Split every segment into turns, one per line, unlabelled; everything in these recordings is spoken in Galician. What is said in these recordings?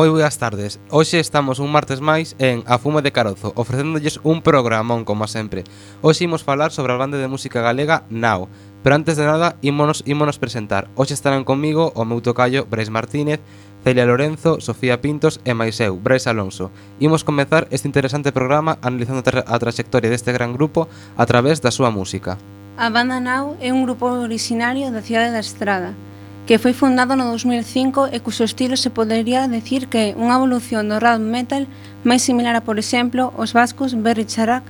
moi boas tardes. Hoxe estamos un martes máis en A Fume de Carozo, ofrecéndolles un programón como sempre. Hoxe imos falar sobre a banda de música galega Now, pero antes de nada ímonos, ímonos presentar. Hoxe estarán comigo o meu tocayo Brais Martínez, Celia Lorenzo, Sofía Pintos e máis eu, Brais Alonso. Imos comezar este interesante programa analizando a traxectoria deste gran grupo a través da súa música.
A banda Now é un grupo originario da cidade da Estrada, que foi fundado no 2005 e cuxo estilo se podería decir que é unha evolución do rap metal máis similar a, por exemplo, os vascos Berri Charac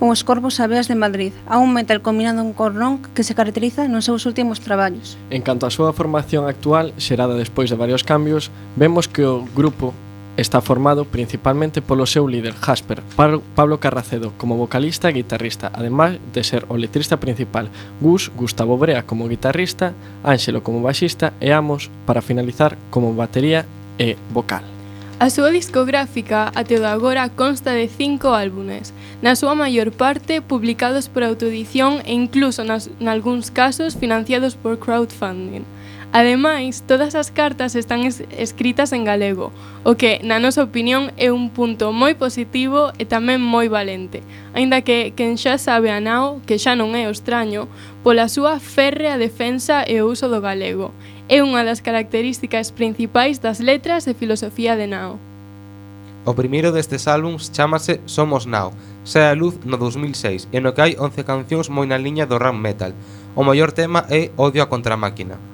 ou os corvos abeas de Madrid, a un metal combinado un cornón que se caracteriza nos seus últimos traballos.
En canto á súa formación actual, xerada despois de varios cambios, vemos que o grupo Está formado principalmente polo seu líder Jasper Pablo Carracedo como vocalista e guitarrista, ademais de ser o letrista principal, Gus Gustavo Brea como guitarrista, Ángelo como baixista e Amos para finalizar como batería e vocal.
A súa discográfica até o de agora consta de cinco álbumes, na súa maior parte publicados por autoedición e incluso nas, nalgúns casos financiados por crowdfunding. Ademais, todas as cartas están es escritas en galego, o que, na nosa opinión, é un punto moi positivo e tamén moi valente, aínda que quen xa sabe a nao, que xa non é o extraño, pola súa férrea defensa e o uso do galego. É unha das características principais das letras e filosofía de nao.
O primeiro destes álbums chamase Somos Now, sae a luz no 2006 e no que hai 11 cancións moi na liña do rap metal. O maior tema é Odio a contramáquina.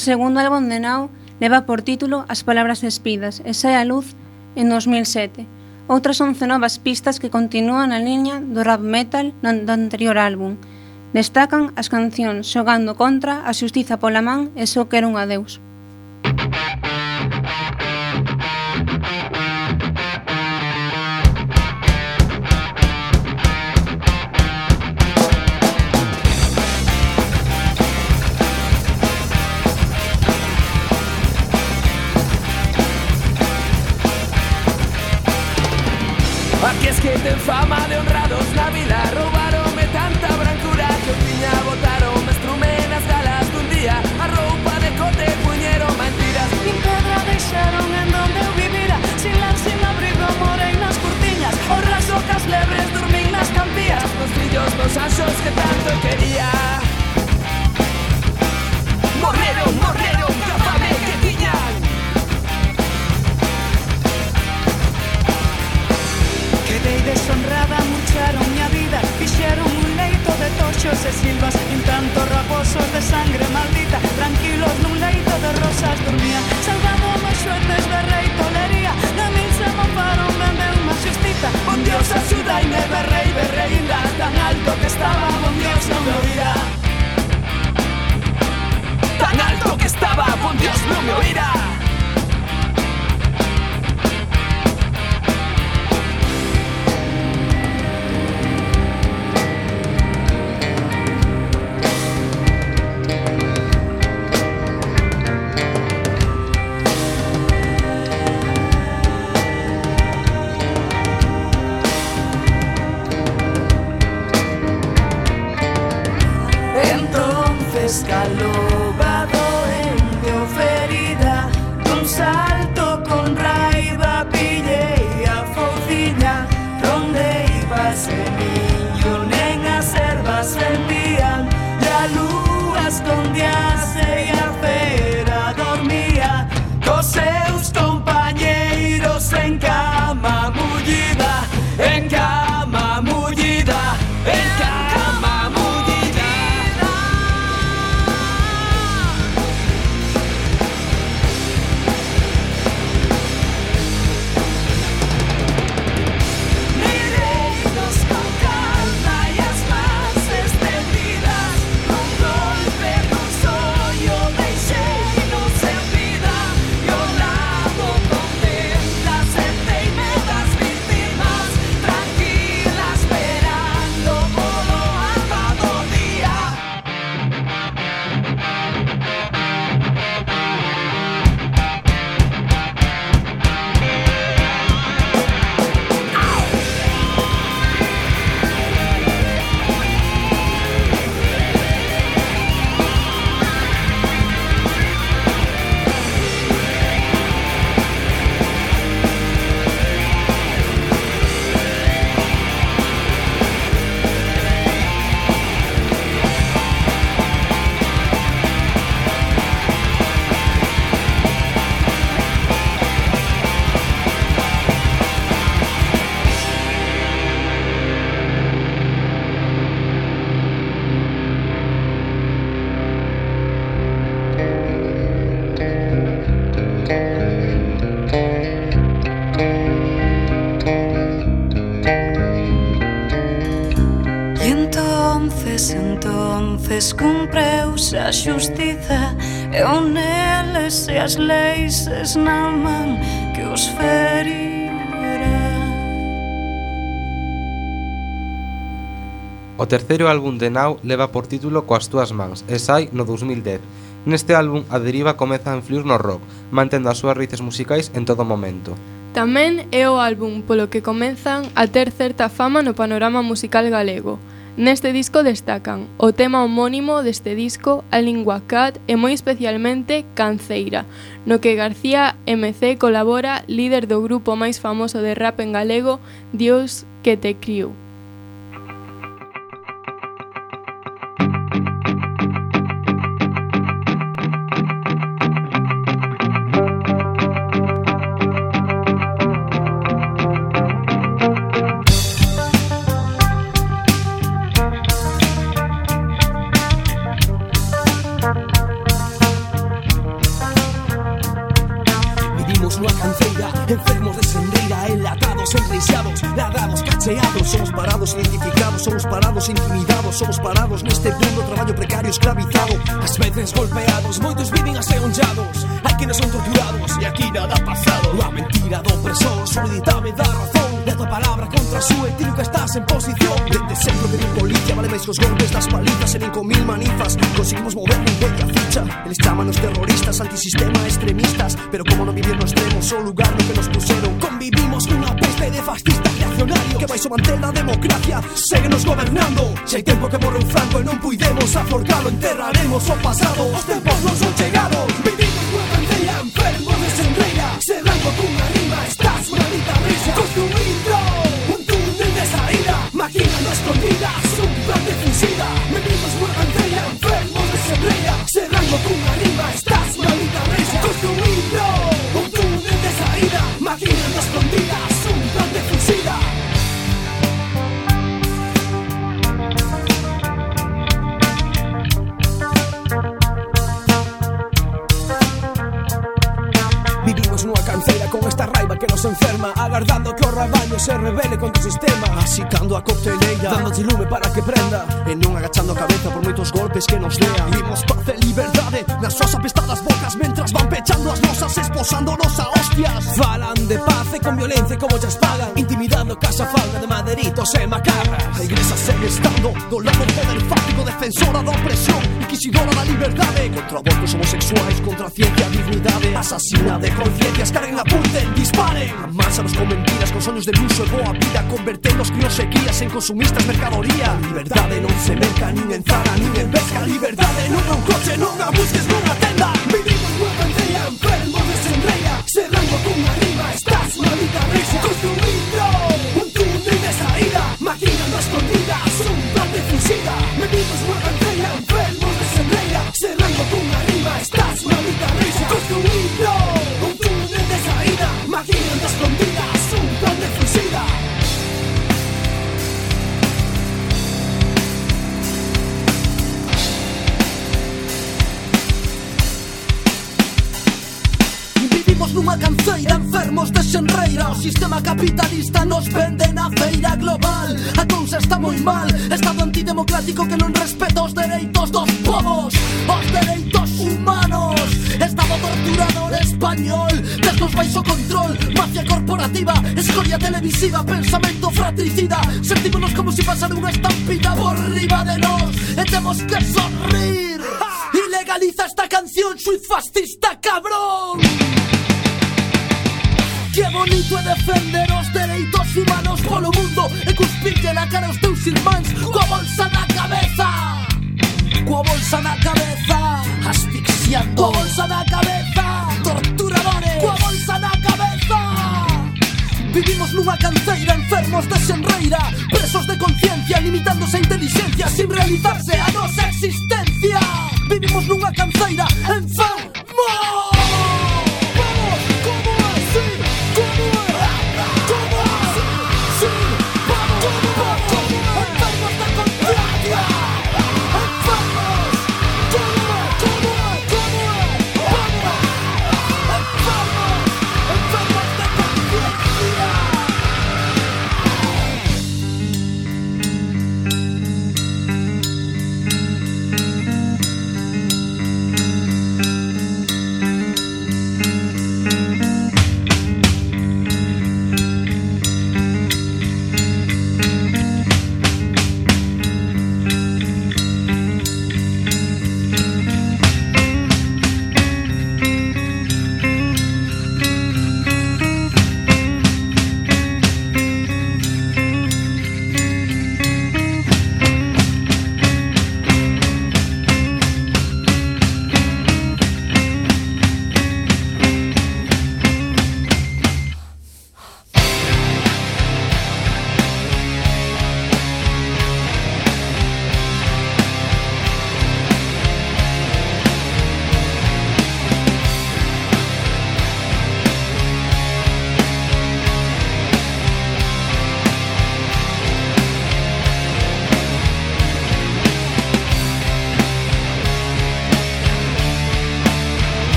segundo álbum de Now leva por título As palabras despidas e sai a luz en 2007. Outras 11 novas pistas que continúan a liña do rap metal do anterior álbum. Destacan as cancións Xogando contra, A xustiza pola man e Só quero un adeus.
xente en fama de honrados na vida Roubarome tanta brancura que eu tiña Botaron as trumenas galas dun día A roupa de cote puñeron mentiras.
Min pedra deixaron en donde eu vivira Sin lan, sin abrigo, morei nas cortiñas
O raso cas lebres dormín nas campías Nos fillos dos anxos que tanto quería.
bichos e silvas y tanto raposos de sangre maldita. Tranquilos, nun leito de rosas dormía. Salvamos más suertes de rei tolería. De mil se mofaron, vendeu unha xustita.
Un dios axudaime, berrei, berreinda. Tan alto que estaba, bon dios non me oirá. Tan alto que estaba, bon dios non me oirá.
xustiza E o neles e as leis esnaman que os ferirá
O terceiro álbum de Now leva por título Coas túas mans e sai no 2010 Neste álbum, a deriva comeza a influir no rock, mantendo as súas raíces musicais en todo momento.
Tamén é o álbum polo que comenzan a ter certa fama no panorama musical galego. Neste disco destacan o tema homónimo deste disco, a lingua cat e moi especialmente Canceira, no que García MC colabora líder do grupo máis famoso de rap en galego Dios que te criou.
Chamando a cocteleira Dándoche lume para que prenda. E non agachando a cabeza por moitos golpes que nos lean. Vimos paz e liberdade nas súas apestadas bocas Mentras van pechando as nosas esposándonos a hostias. Falan de paz e con violencia como chas pagan. Intimidando casa falda de maderitos e macarras. A igrexa segue estando do lado do poder fático Defensora da opresión, inquisidora da liberdade Contra abortos homosexuais, contra a ciencia, a dignidade Asasina de conciencias, carguen, apunten, disparen. Amansa nos comentarios soños de luxo e boa vida Convertemos críos e crías en consumistas mercadoría. A liberdade non se merca, nin en Zara, nin en pesca A liberdade non é un coche, non busques capitalista nos venden a feira global. A cousa está moi mal. Estado antidemocrático que non respeta os dereitos dos povos Os dereitos humanos. Estado torturador español. Desnos baixo control. Mafia corporativa Escoria televisiva Pensamento fratricida. Sentímonos como si pasara unha estampida por riba de nós E temos que sonrir Ilegaliza esta canción, suiz fascista cabrón. Que bonito é defender os dereitos humanos polo mundo E cuspirlle na cara os teus irmáns Coa bolsa na cabeza. Coa bolsa na cabeza. Asfixiando. Coa bolsa na cabeza. Torturadores. Coa bolsa na cabeza. Vivimos nunha canceira enfermos de xenreira Presos de conciencia limitándose a inteligencia Sin realizarse a nosa existencia Vivimos nunha canceira enfermos. to be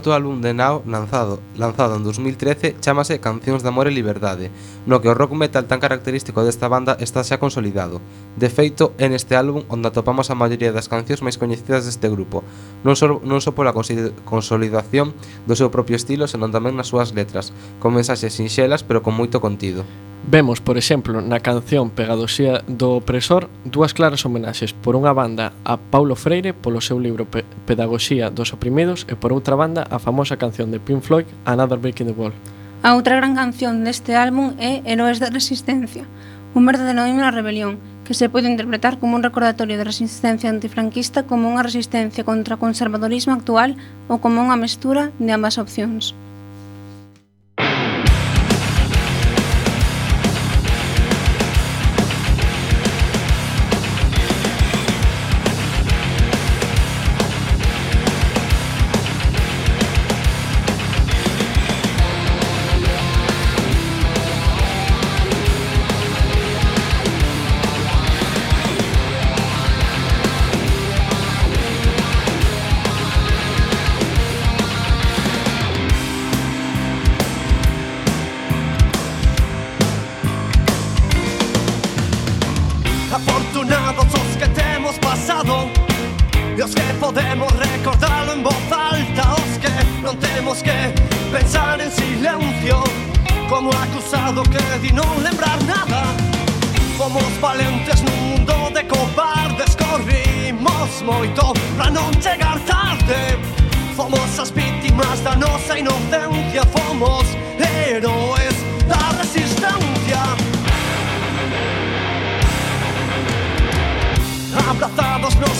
cuarto álbum de Now lanzado, lanzado en 2013 chamase Cancións de Amor e Liberdade, no que o rock metal tan característico desta banda está xa consolidado. De feito, é neste álbum onde atopamos a maioría das cancións máis coñecidas deste grupo, non só, non só pola consolidación do seu propio estilo, senón tamén nas súas letras, con mensaxes sinxelas pero con moito contido.
Vemos, por exemplo, na canción Pegadosía do opresor dúas claras homenaxes por unha banda a Paulo Freire polo seu libro Pe Pedagogía dos oprimidos e por outra banda a famosa canción de Pink Floyd Another Brick in the Wall.
A outra gran canción deste álbum é Heroes da Resistencia, un verdadeiro himno á rebelión que se pode interpretar como un recordatorio da resistencia antifranquista como unha resistencia contra o conservadorismo actual ou como unha mestura de ambas opcións.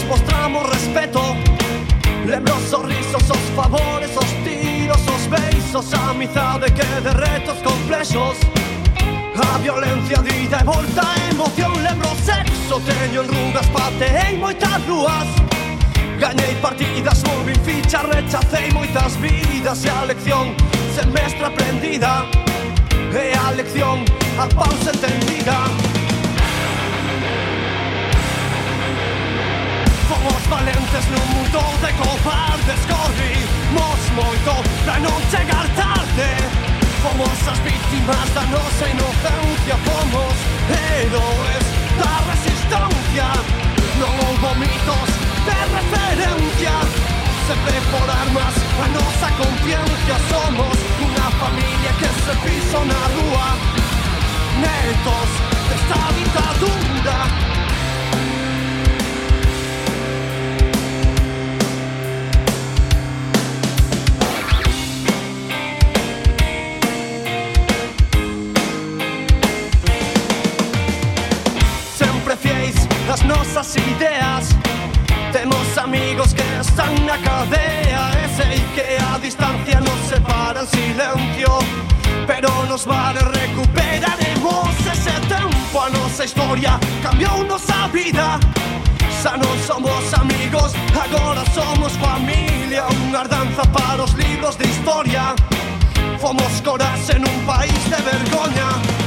nos mostramos respeto. Lembro os sorrisos, os favores, os tiros, os besos Amizade que de retos complexos A violencia dida e volta, emoción Lembro o sexo, teño enrugas, pateei moitas rúas Gañei partidas, movi ficha, rechacei moitas vidas. E a lección semestre aprendida. E a lección a pausa entendida. Valentes nun mundo de cobardes Corrimos moito pra non chegar tarde. Fomos as vítimas da nosa inocencia. Fomos héroes da resistencia. Non houbo mitos de referencia. Sempre por armas a nosa conciencia. Somos unha familia que se piso na rúa. Netos desta ditadura ideas. Temos amigos que están na cadea E sei que a distancia nos separa en silencio. Pero nos vale recuperaremos ese tempo A nosa historia. Cambiou nosa vida. Xa non somos amigos, agora somos familia. Unha ardanza para os libros de historia. Fomos coraxe nun país de vergoña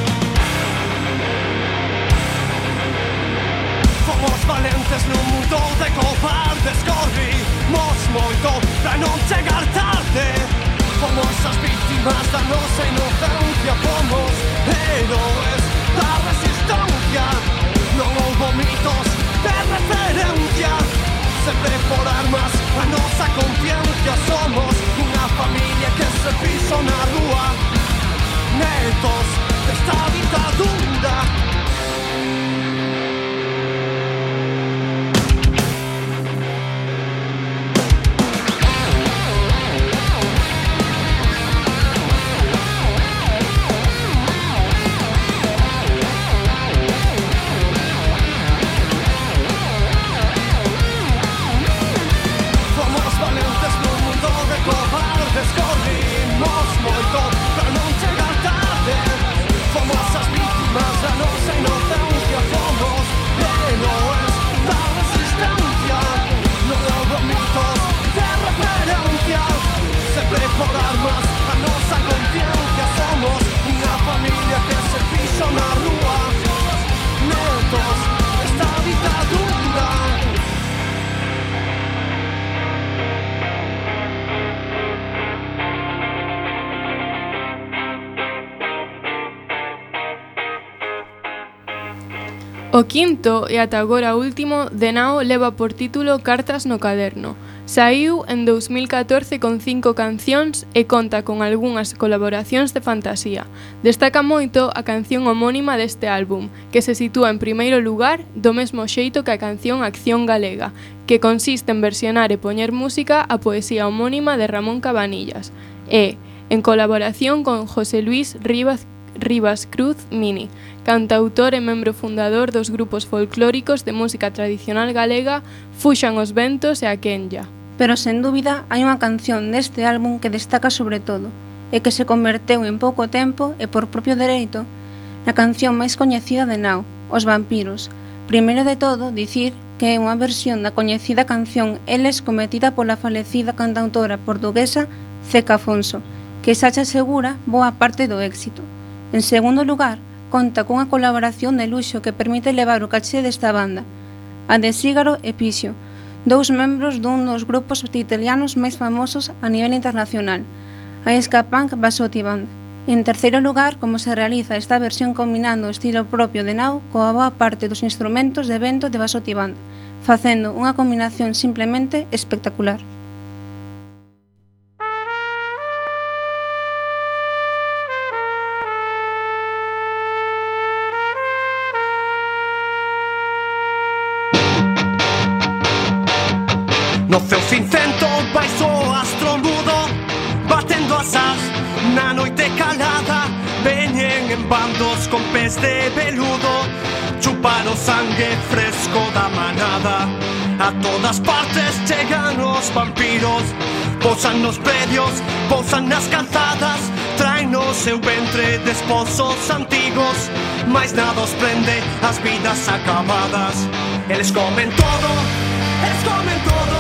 Fomos valentes nun mundo de cobardes Corrimos moito pra non chegar tarde. Fomos as vítimas da nosa inocencia Fomos héroes da resistencia. Non houbo mitos de referencia. Sempre por armas a nosa conciencia. Somos unha familia que se piso na rúa. Netos desta ditadura
quinto e ata agora último de Nao leva por título Cartas no Caderno. Saiu en 2014 con cinco cancións e conta con algunhas colaboracións de fantasía. Destaca moito a canción homónima deste álbum, que se sitúa en primeiro lugar do mesmo xeito que a canción Acción Galega, que consiste en versionar e poñer música a poesía homónima de Ramón Cabanillas. E, en colaboración con José Luis Rivas Rivas Cruz Mini, cantautor e membro fundador dos grupos folclóricos de música tradicional galega Fuxan os Ventos e a Kenya.
Pero sen dúbida hai unha canción deste álbum que destaca sobre todo e que se converteu en pouco tempo e por propio dereito na canción máis coñecida de Nau, Os Vampiros. Primeiro de todo, dicir que é unha versión da coñecida canción Eles cometida pola falecida cantautora portuguesa Ceca Afonso, que xa xa segura boa parte do éxito. En segundo lugar, conta cunha colaboración de luxo que permite levar o caché desta banda, a de Sígaro e Pixio, dous membros dun dos grupos italianos máis famosos a nivel internacional, a ska punk Basotti Band. En terceiro lugar, como se realiza esta versión combinando o estilo propio de Nau coa boa parte dos instrumentos de vento de Basotti Band, facendo unha combinación simplemente espectacular.
Bandos con pés de veludo Chupar o sangue fresco da manada. A todas partes chegan os vampiros Posan nos predios, posan nas calzadas Traen no seu ventre desposos antigos Mais nada os prende as vidas acabadas Eles comen todo, eles comen todo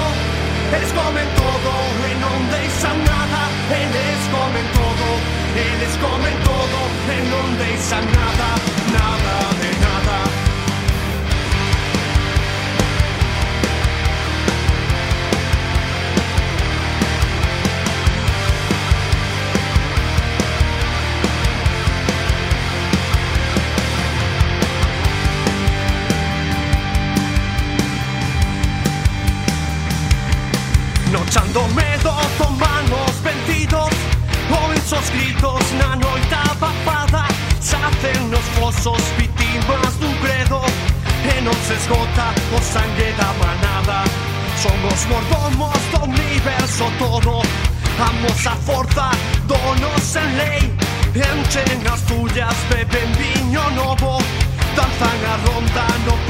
Eles comen todo e non deixan nada Eles comen todo, eles comen todo e non deixan nada Nada iso todo Amos a forza donos en lei Enchen as fullas, beben viño novo Danzan a ronda no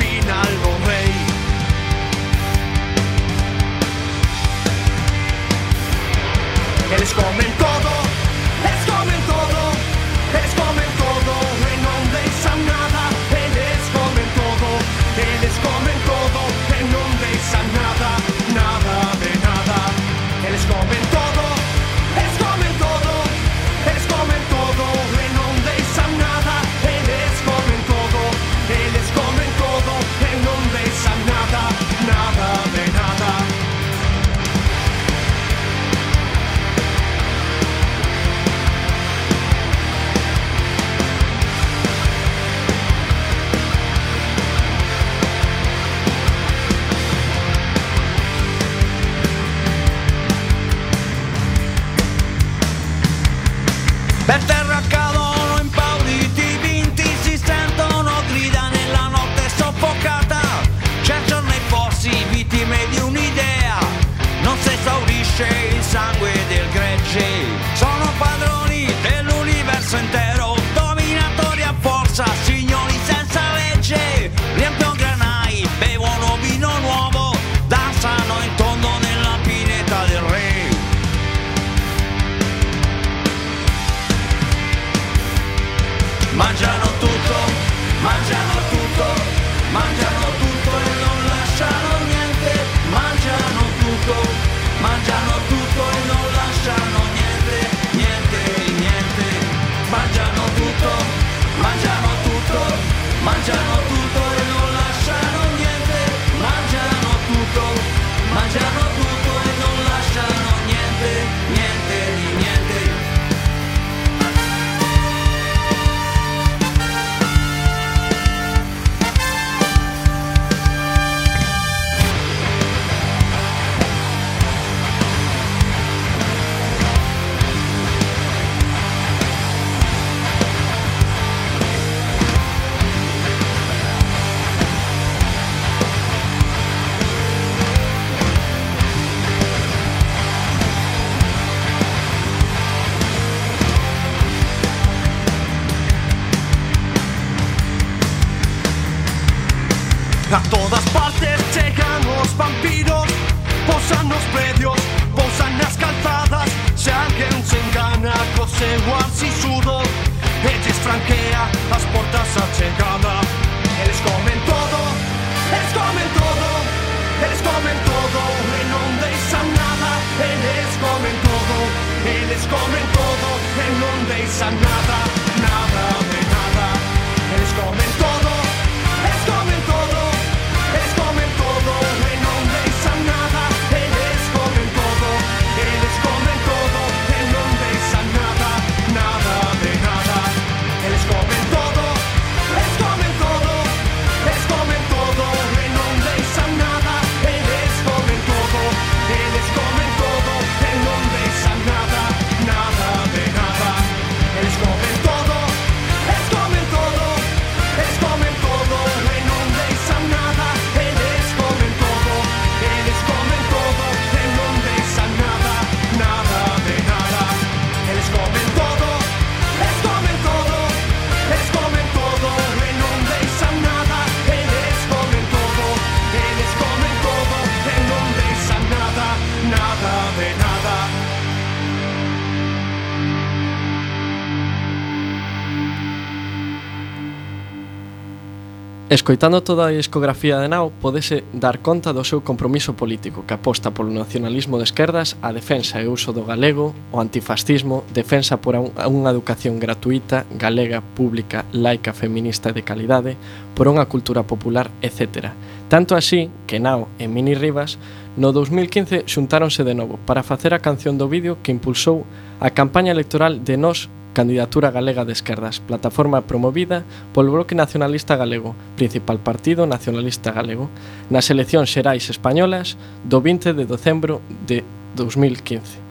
Escoitando toda a discografía de Nao, podese dar conta do seu compromiso político que aposta polo nacionalismo de esquerdas, a defensa e uso do galego, o antifascismo, defensa por unha educación gratuita, galega, pública, laica, feminista e de calidade, por unha cultura popular, etc. Tanto así que Nao e Mini Rivas no 2015 xuntáronse de novo para facer a canción do vídeo que impulsou a campaña electoral de Nós Candidatura Galega de Esquerdas, plataforma promovida polo Bloque Nacionalista Galego, principal partido nacionalista galego, nas eleccións xerais españolas do 20 de decembro de 2015.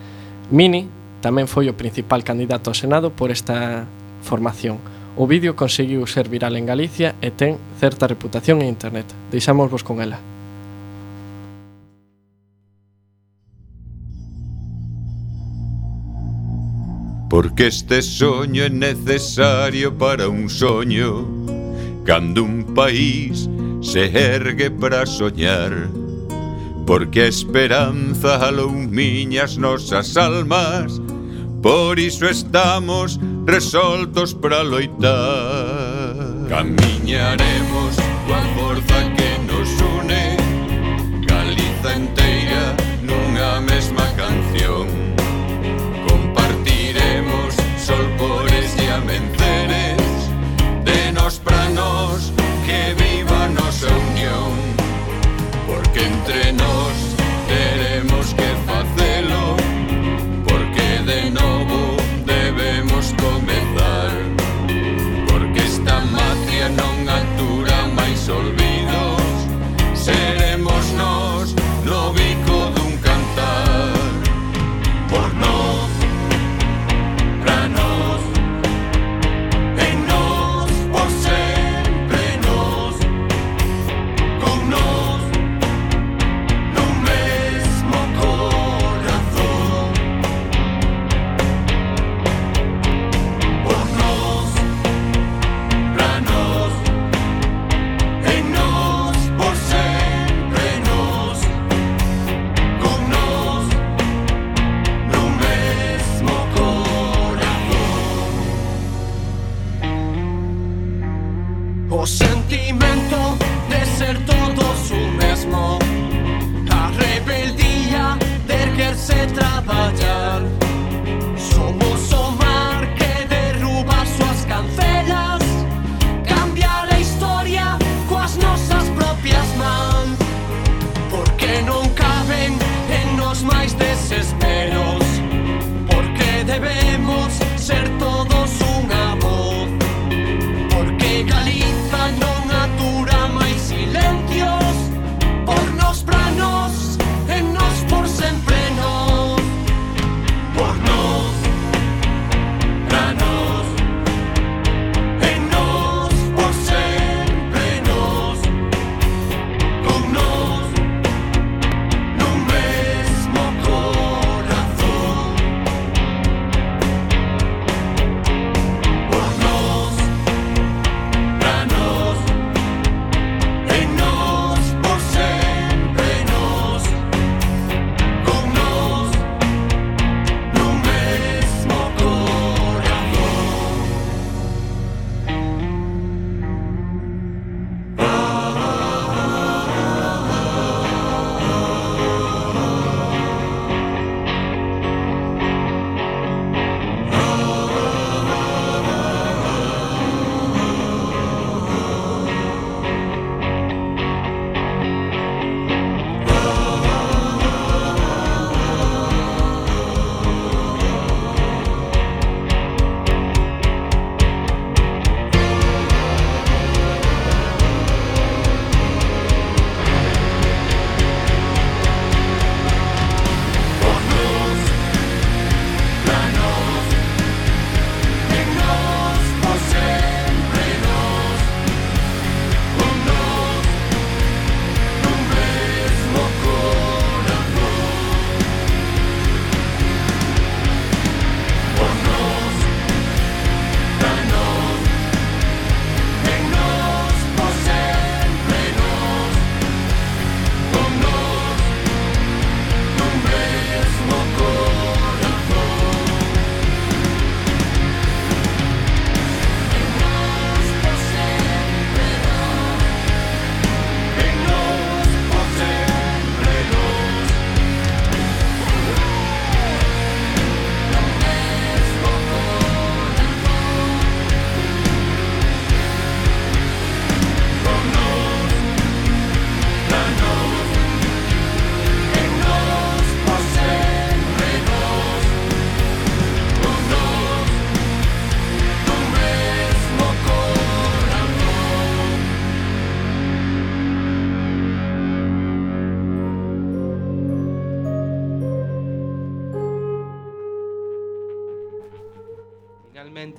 Mini tamén foi o principal candidato ao Senado por esta formación. O vídeo conseguiu ser viral en Galicia e ten certa reputación en internet. Deixámosvos con ela.
Porque este soño é necesario para un soño. Cando un país se ergue para soñar. Porque a esperanza aloumiñas nosas almas. Por iso estamos resoltos para loitar. Camiñaremos coa forza que nos une. Galiza inteira nunha mesma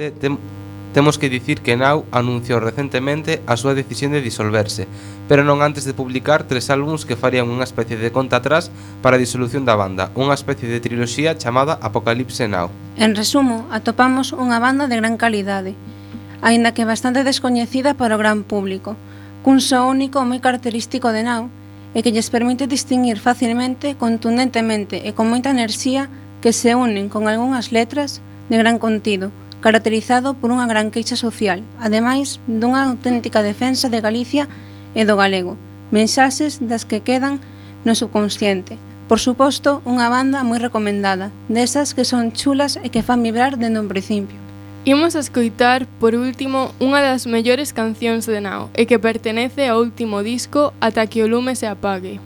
Finalmente, tem, temos que dicir que Nau anunciou recentemente a súa decisión de disolverse, pero non antes de publicar tres álbums que farían unha especie de conta atrás para a disolución da banda, unha especie de triloxía chamada Apocalipse Now.
En resumo, atopamos unha banda de gran calidade, aínda que bastante descoñecida para o gran público, cun só único moi característico de Now, e que lles permite distinguir facilmente, contundentemente e con moita enerxía que se unen con algunhas letras de gran contido, caracterizado por unha gran queixa social, ademais dunha auténtica defensa de Galicia e do galego, mensaxes das que quedan no subconsciente. Por suposto, unha banda moi recomendada, desas que son chulas e que fan vibrar dende un principio.
Imos a escoitar, por último, unha das mellores cancións de Nao e que pertenece ao último disco Ata que o lume se apague.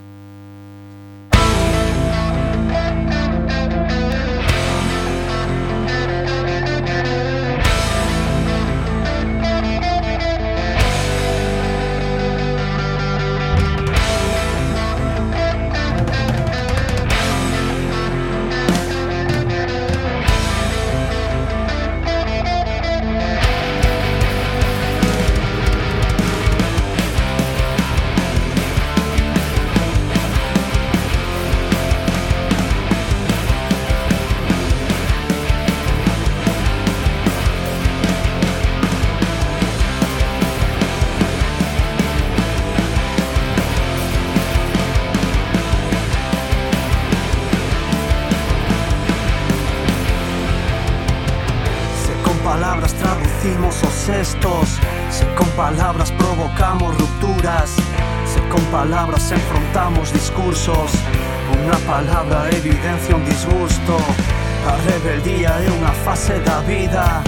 Rebeldía é unha fase da vida.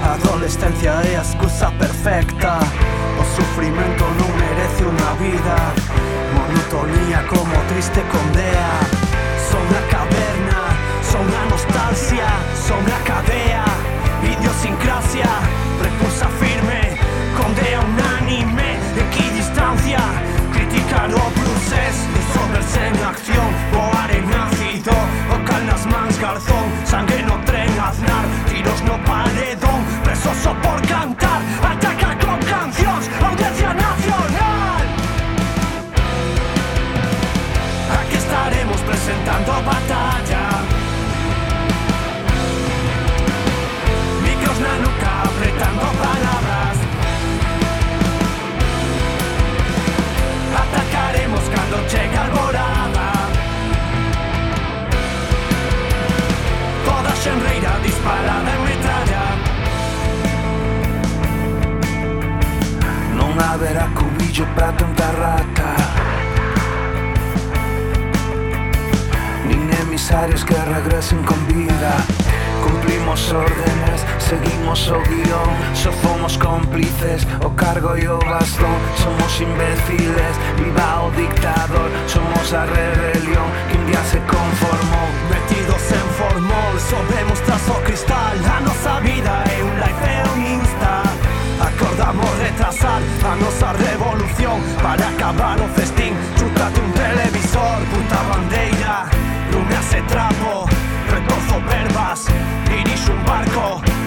Adolescencia é a excusa perfecta. O sufrimento non merece unha vida. Monotonía como triste condea Son a caverna, son a nostalgia, son a cadea. Idiosincrasia, repulsa firme, condea unánime Equidistancia, criticar o procés Disolverse en acción, garzón, sangue no tren aznar Tiros no paredón, preso só por cantar Ataca con cancións, audiencia nacional. Aquí estaremos presentando parada en mitralla Non haberá cubillo para tanta rata Nin emisarios Nin emisarios que regresen con vida cumplimos órdenes, seguimos o guión. Só fomos cómplices, o cargo e o bastón Somos imbéciles, viva o dictador. Somos a rebelión que un día se conformou Metidos en formol, sobemos tras o cristal. A nosa vida é un life e un insta. Acordamos retrasar a nosa revolución. Para acabar o festín, chutate un televisor Puta bandeira, lume a trapo. Verbas Dirixo un barco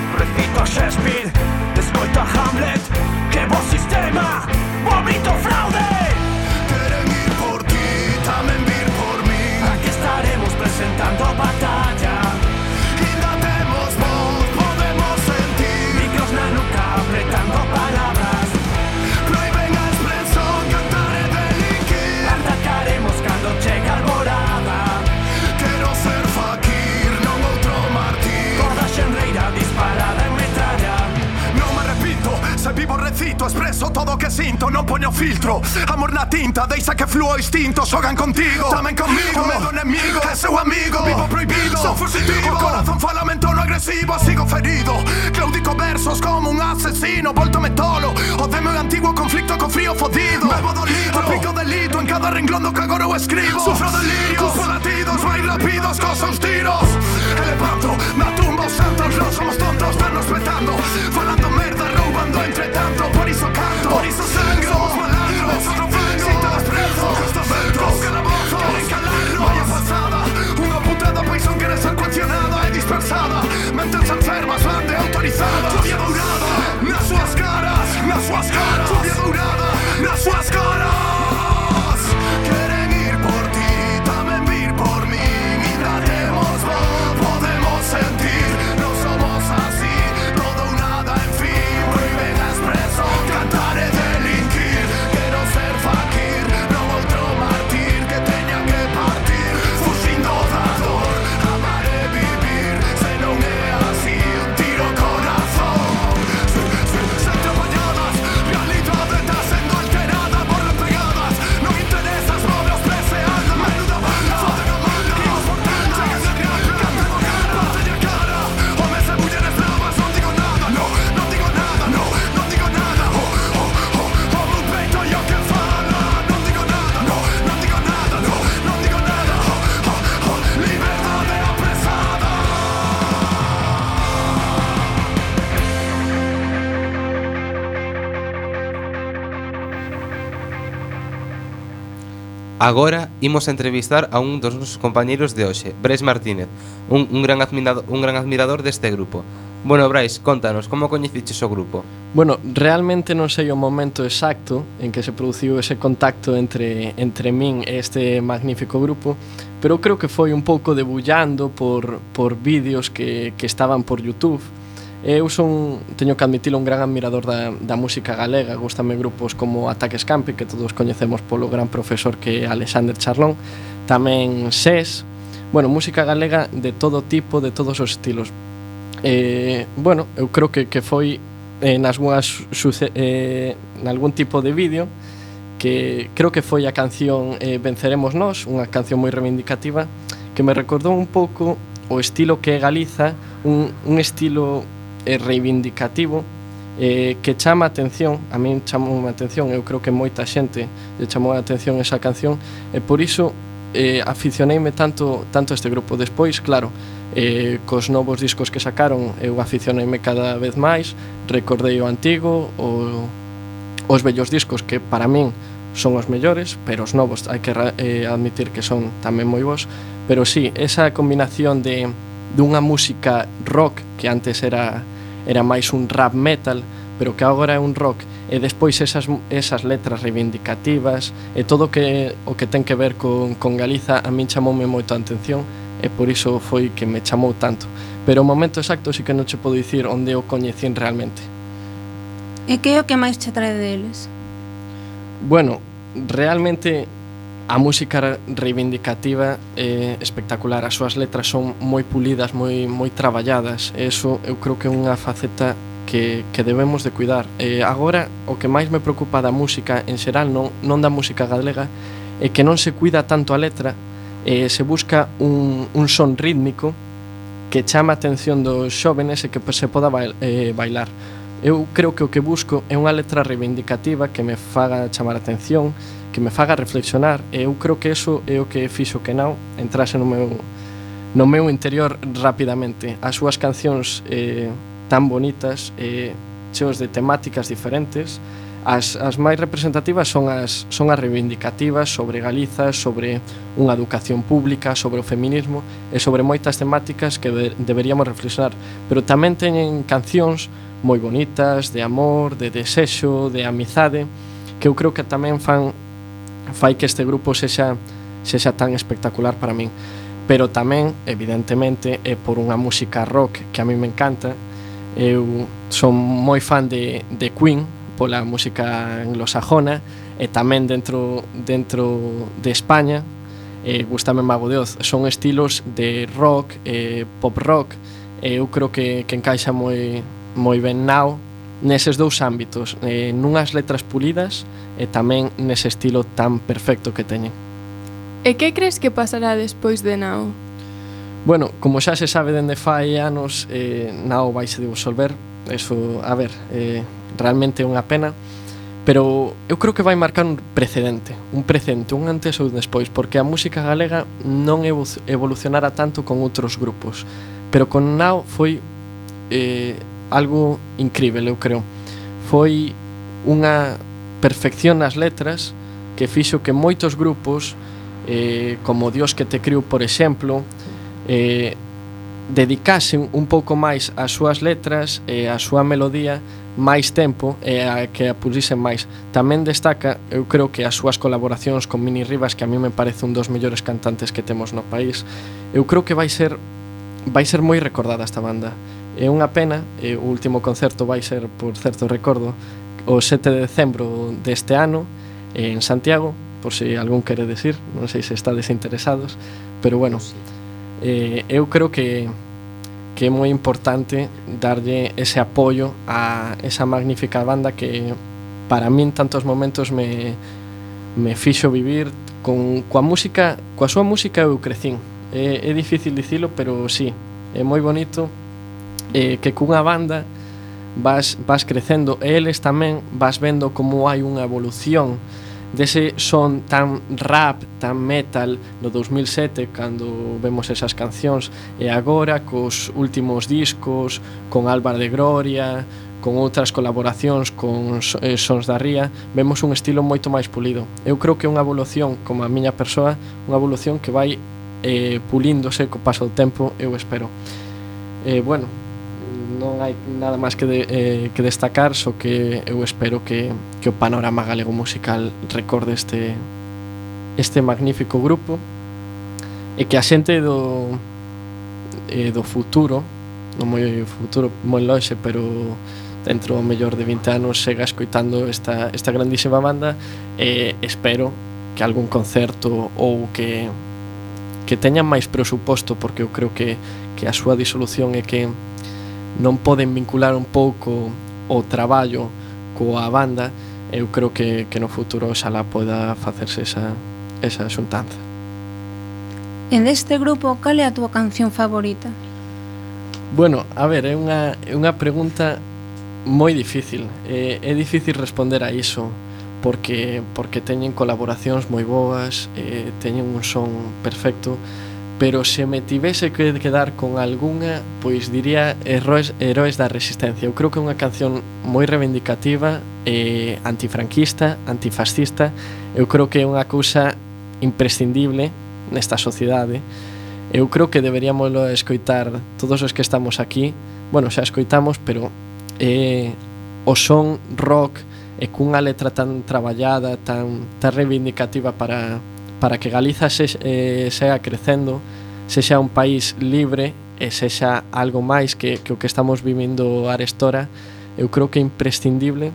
instintos xogan contigo. También conmigo, medio enemigo, É seu amigo. Vivo prohibido, son fugitivo. Corazón falamento no agresivo, sigo ferido. Claudico versos como un asesino, voltame tolo. O de meu antiguo conflicto con frío fodido. Bebo dolido, aplico delito en cada renglón que agora escribo. Sufro delirios, cuspo latidos, más rápidos, cosas tiros.
Agora imos a entrevistar a un dos nosos compañeiros de hoxe, Brais Martínez, un, un, gran admirado, un gran admirador deste grupo. Bueno, Brais, contanos, como coñeciches o grupo?
Bueno, realmente non sei o momento exacto en que se produciu ese contacto entre, entre min e este magnífico grupo, pero creo que foi un pouco debullando por, por vídeos que, que estaban por Youtube, Eu son, teño que admitilo, un gran admirador da, da música galega. Gústame grupos como Ataques Campi Que todos coñecemos polo gran profesor que é Alexander Charlón. Tamén SES Bueno, música galega de todo tipo, de todos os estilos. Eh, Bueno, eu creo que, que foi eh, nas unhas, suce, eh, nalgún tipo de vídeo que creo que foi a canción eh, Venceremos Nós, unha canción moi reivindicativa que me recordou un pouco o estilo que é Galiza, un, un estilo e reivindicativo eh, que chama a atención, a min chamou a atención, eu creo que moita xente lle chamou a atención esa canción e por iso eh, aficioneime tanto, tanto a este grupo. Despois, claro, eh, cos novos discos que sacaron eu aficioneime cada vez máis, recordei o antigo, o, os bellos discos que para min son os mellores, pero os novos hai que eh, admitir que son tamén moi bons, pero sí, esa combinación de dunha música rock que antes era era máis un rap metal, pero que agora é un rock e despois esas, esas letras reivindicativas e todo que, o que ten que ver con, con Galiza a min chamoume moito a atención e por iso foi que me chamou tanto pero o momento exacto si que non che podo dicir onde o coñecín realmente
E que é o que máis che trae deles?
Bueno, realmente a música reivindicativa é espectacular, as súas letras son moi pulidas, moi moi traballadas, e iso eu creo que é unha faceta que, que debemos de cuidar. E agora, o que máis me preocupa da música en xeral, non, non da música galega, é que non se cuida tanto a letra, e se busca un, un son rítmico que chama a atención dos xóvenes e que se poda bail, eh, bailar. Eu creo que o que busco é unha letra reivindicativa que me faga chamar a atención, que me faga reflexionar e eu creo que eso é o que fixo que Nau entrase no meu no meu interior rapidamente. As súas cancións eh, tan bonitas e eh, cheos de temáticas diferentes As, as máis representativas son as, son as reivindicativas sobre Galiza, sobre unha educación pública, sobre o feminismo e sobre moitas temáticas que de, deberíamos reflexionar. Pero tamén teñen cancións moi bonitas, de amor, de desexo, de amizade, que eu creo que tamén fan fai que este grupo sexa sexa tan espectacular para min pero tamén, evidentemente, é por unha música rock que a mí me encanta. Eu son moi fan de, de Queen, pola música anglosajona, e tamén dentro, dentro de España, eh, gustame Mago de Oz. Son estilos de rock, eh, pop rock, e eu creo que, que encaixa moi, moi ben now neses dous ámbitos, eh, nunhas letras pulidas e tamén nese estilo tan perfecto que teñen.
E que crees que pasará despois de Nao?
Bueno, como xa se sabe dende fai anos, eh, Nao vai se disolver. Eso, a ver, eh, realmente é unha pena. Pero eu creo que vai marcar un precedente, un precedente, un antes ou un despois, porque a música galega non evolucionara tanto con outros grupos. Pero con Nao foi eh, algo incrível, eu creo. Foi unha perfección nas letras que fixo que moitos grupos eh, como Dios que te criou, por exemplo, eh, dedicasen un pouco máis ás súas letras e eh, á súa melodía máis tempo e eh, a que a pulisen máis. Tamén destaca, eu creo que as súas colaboracións con Mini Rivas, que a mí me parece un dos mellores cantantes que temos no país, eu creo que vai ser vai ser moi recordada esta banda. É unha pena, e o último concerto vai ser, por certo recordo, o 7 de decembro deste ano en Santiago, por se si algún quere decir, non sei se está desinteresados, pero bueno, eh, eu creo que que é moi importante darlle ese apoio a esa magnífica banda que para min tantos momentos me, me fixo vivir con coa música, coa súa música eu crecín. É, é difícil dicilo, pero sí, é moi bonito eh, que cunha banda vas, vas crecendo e eles tamén vas vendo como hai unha evolución dese son tan rap, tan metal no 2007 cando vemos esas cancións e agora cos últimos discos con Álvaro de Gloria con outras colaboracións con eh, Sons da Ría vemos un estilo moito máis pulido. Eu creo que é unha evolución como a miña persoa unha evolución que vai eh, pulíndose co paso do tempo eu espero. Eh, bueno, non hai nada máis que, de, eh, que destacar, só que eu espero que, que o panorama galego musical recorde este, este magnífico grupo e que a xente do, eh, do futuro, non moi futuro, moi loxe, pero dentro o mellor de 20 anos sega escoitando esta, esta grandísima banda e espero que algún concerto ou que que teñan máis presuposto porque eu creo que, que a súa disolución é que non poden vincular un pouco o traballo coa banda, eu creo que, que no futuro xalá poda facerse esa, esa xuntanza.
E deste grupo, cal é a túa canción favorita?
Bueno, a ver, é unha, é unha pregunta moi difícil. É, é difícil responder a iso porque porque teñen colaboracións moi boas, eh, teñen un son perfecto, pero se me tivese que quedar con algunha, pois diría Heróis, Heróis da Resistencia. Eu creo que é unha canción moi reivindicativa, eh, antifranquista, antifascista. Eu creo que é unha cousa imprescindible nesta sociedade. Eu creo que deberíamos escoitar todos os que estamos aquí. Bueno, xa escoitamos, pero eh, o son rock e cunha letra tan traballada, tan, tan reivindicativa para, para que Galiza se, eh, sea crecendo, sexa un país libre eh, e sexa algo máis que, que o que estamos vivindo arestora, eu creo que é imprescindible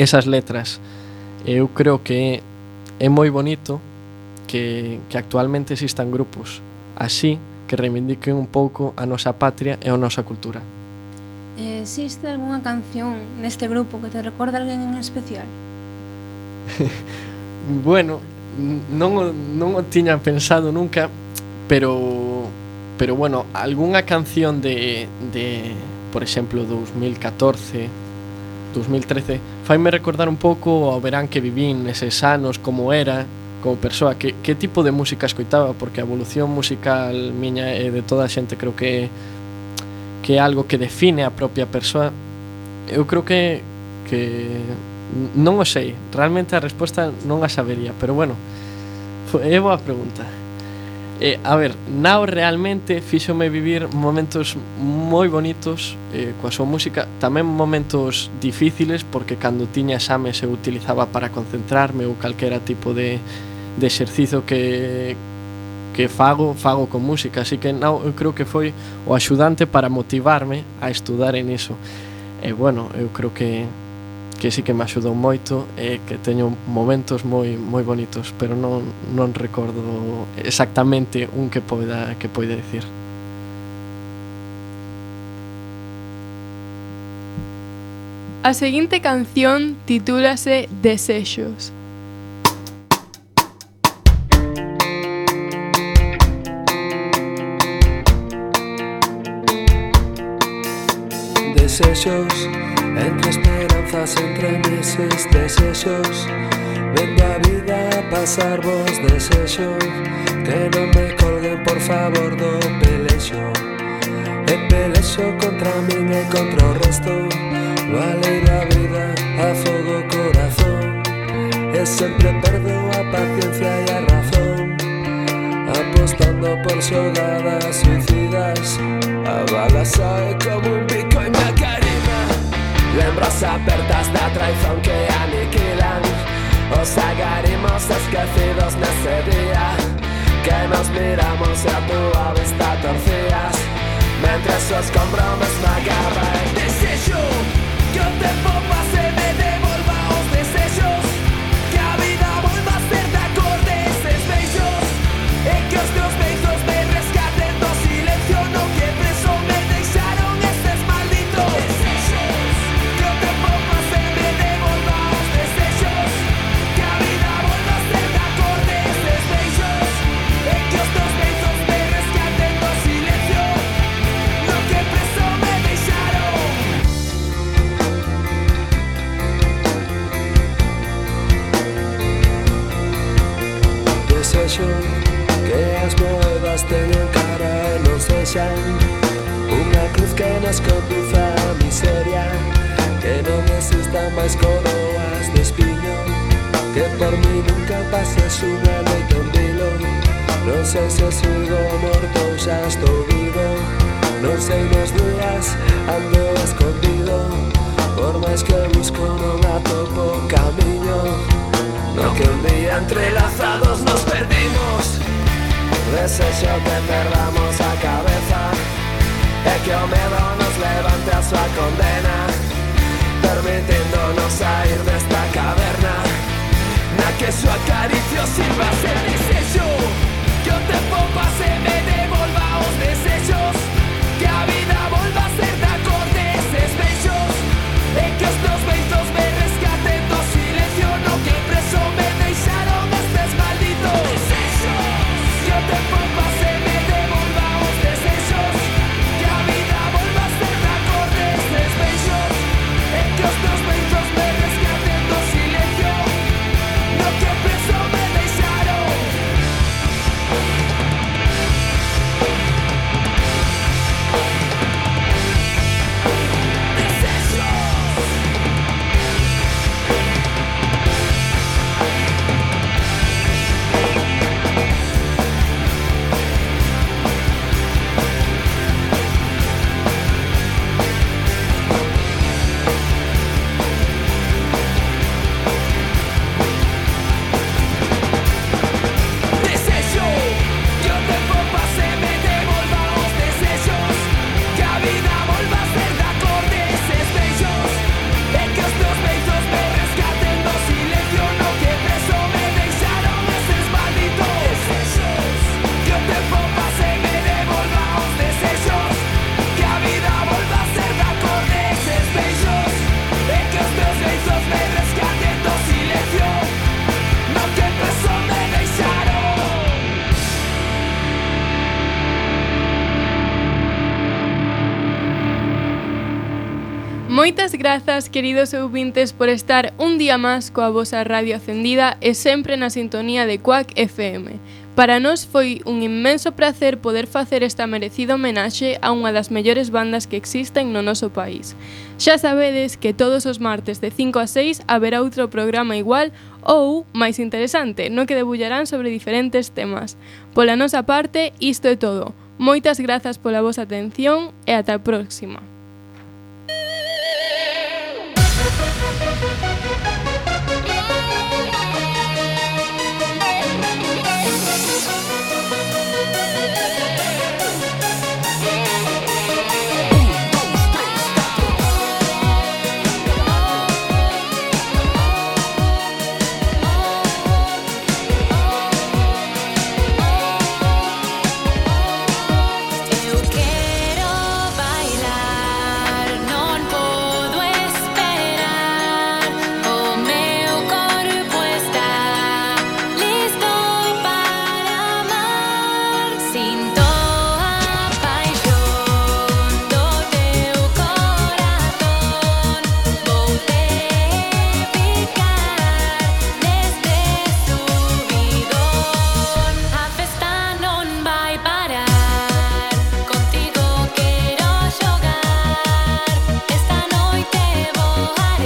esas letras. Eu creo que é moi bonito que, que actualmente existan grupos así que reivindiquen un pouco a nosa patria e a nosa cultura.
Existe algunha canción neste grupo que te recorda alguén en especial?
bueno, non, non o tiña pensado nunca, pero pero bueno, algunha canción de, de por exemplo, 2014, 2013, faime recordar un pouco ao verán que vivín neses anos, como era, como persoa, que, que tipo de música escoitaba, porque a evolución musical miña e de toda a xente creo que que é algo que define a propia persoa. Eu creo que que Non o sei, realmente a resposta non a sabería, pero bueno, é boa pregunta. Eh, a ver, Nao realmente fíxome vivir momentos moi bonitos eh, coa súa música, tamén momentos difíciles, porque cando tiña exames eu utilizaba para concentrarme ou calquera tipo de, de exercizo que, que fago, fago con música, así que Nao eu creo que foi o axudante para motivarme a estudar en iso. E bueno, eu creo que que sí que me axudou moito e que teño momentos moi moi bonitos, pero non non recordo exactamente un que poida que poida dicir.
A seguinte canción titúlase Desexos.
desexos Entre esperanzas, entre meses, desexos Venga a vida a pasar vos desexo Que non me colguen por favor do pelexo E pelexo contra min e contra o resto. Vale a vida a fogo corazón. E sempre perdo a paciencia e a apostando por soldadas suicidas. A balas como un pico y macarena. Lembras apertas da traición que aniquilan. Os agarimos esquecidos en ese día. Que nos miramos y a tu vista torcías. Mientras os escombro me esmagaba el desecho. Yo te puedo hacer Dejaste en cara e nos deixan Unha cruz que nos conduza a miseria Que non existan máis coroas de espiño Que por mí nunca pases unha noite un vilo Non sei se sigo morto ou xa estou vivo Non sei nos días ando escondido. Por máis que busco non atopo camiño No que un día entrelazados nos perdimos. deseo que perdamos la cabeza. E que Homero nos levante a su condena. Permitiéndonos a ir de esta caverna. Na que su acaricio sirva ser diseño que te pompa se
Moitas grazas, queridos ouvintes, por estar un día máis coa vosa radio acendida e sempre na sintonía de Quack FM. Para nós foi un inmenso placer poder facer esta merecida homenaxe a unha das mellores bandas que existen no noso país. Xa sabedes que todos os martes de 5 a 6 haberá outro programa igual ou, máis interesante, no que debullarán sobre diferentes temas. Pola nosa parte, isto é todo. Moitas grazas pola vosa atención e ata a próxima.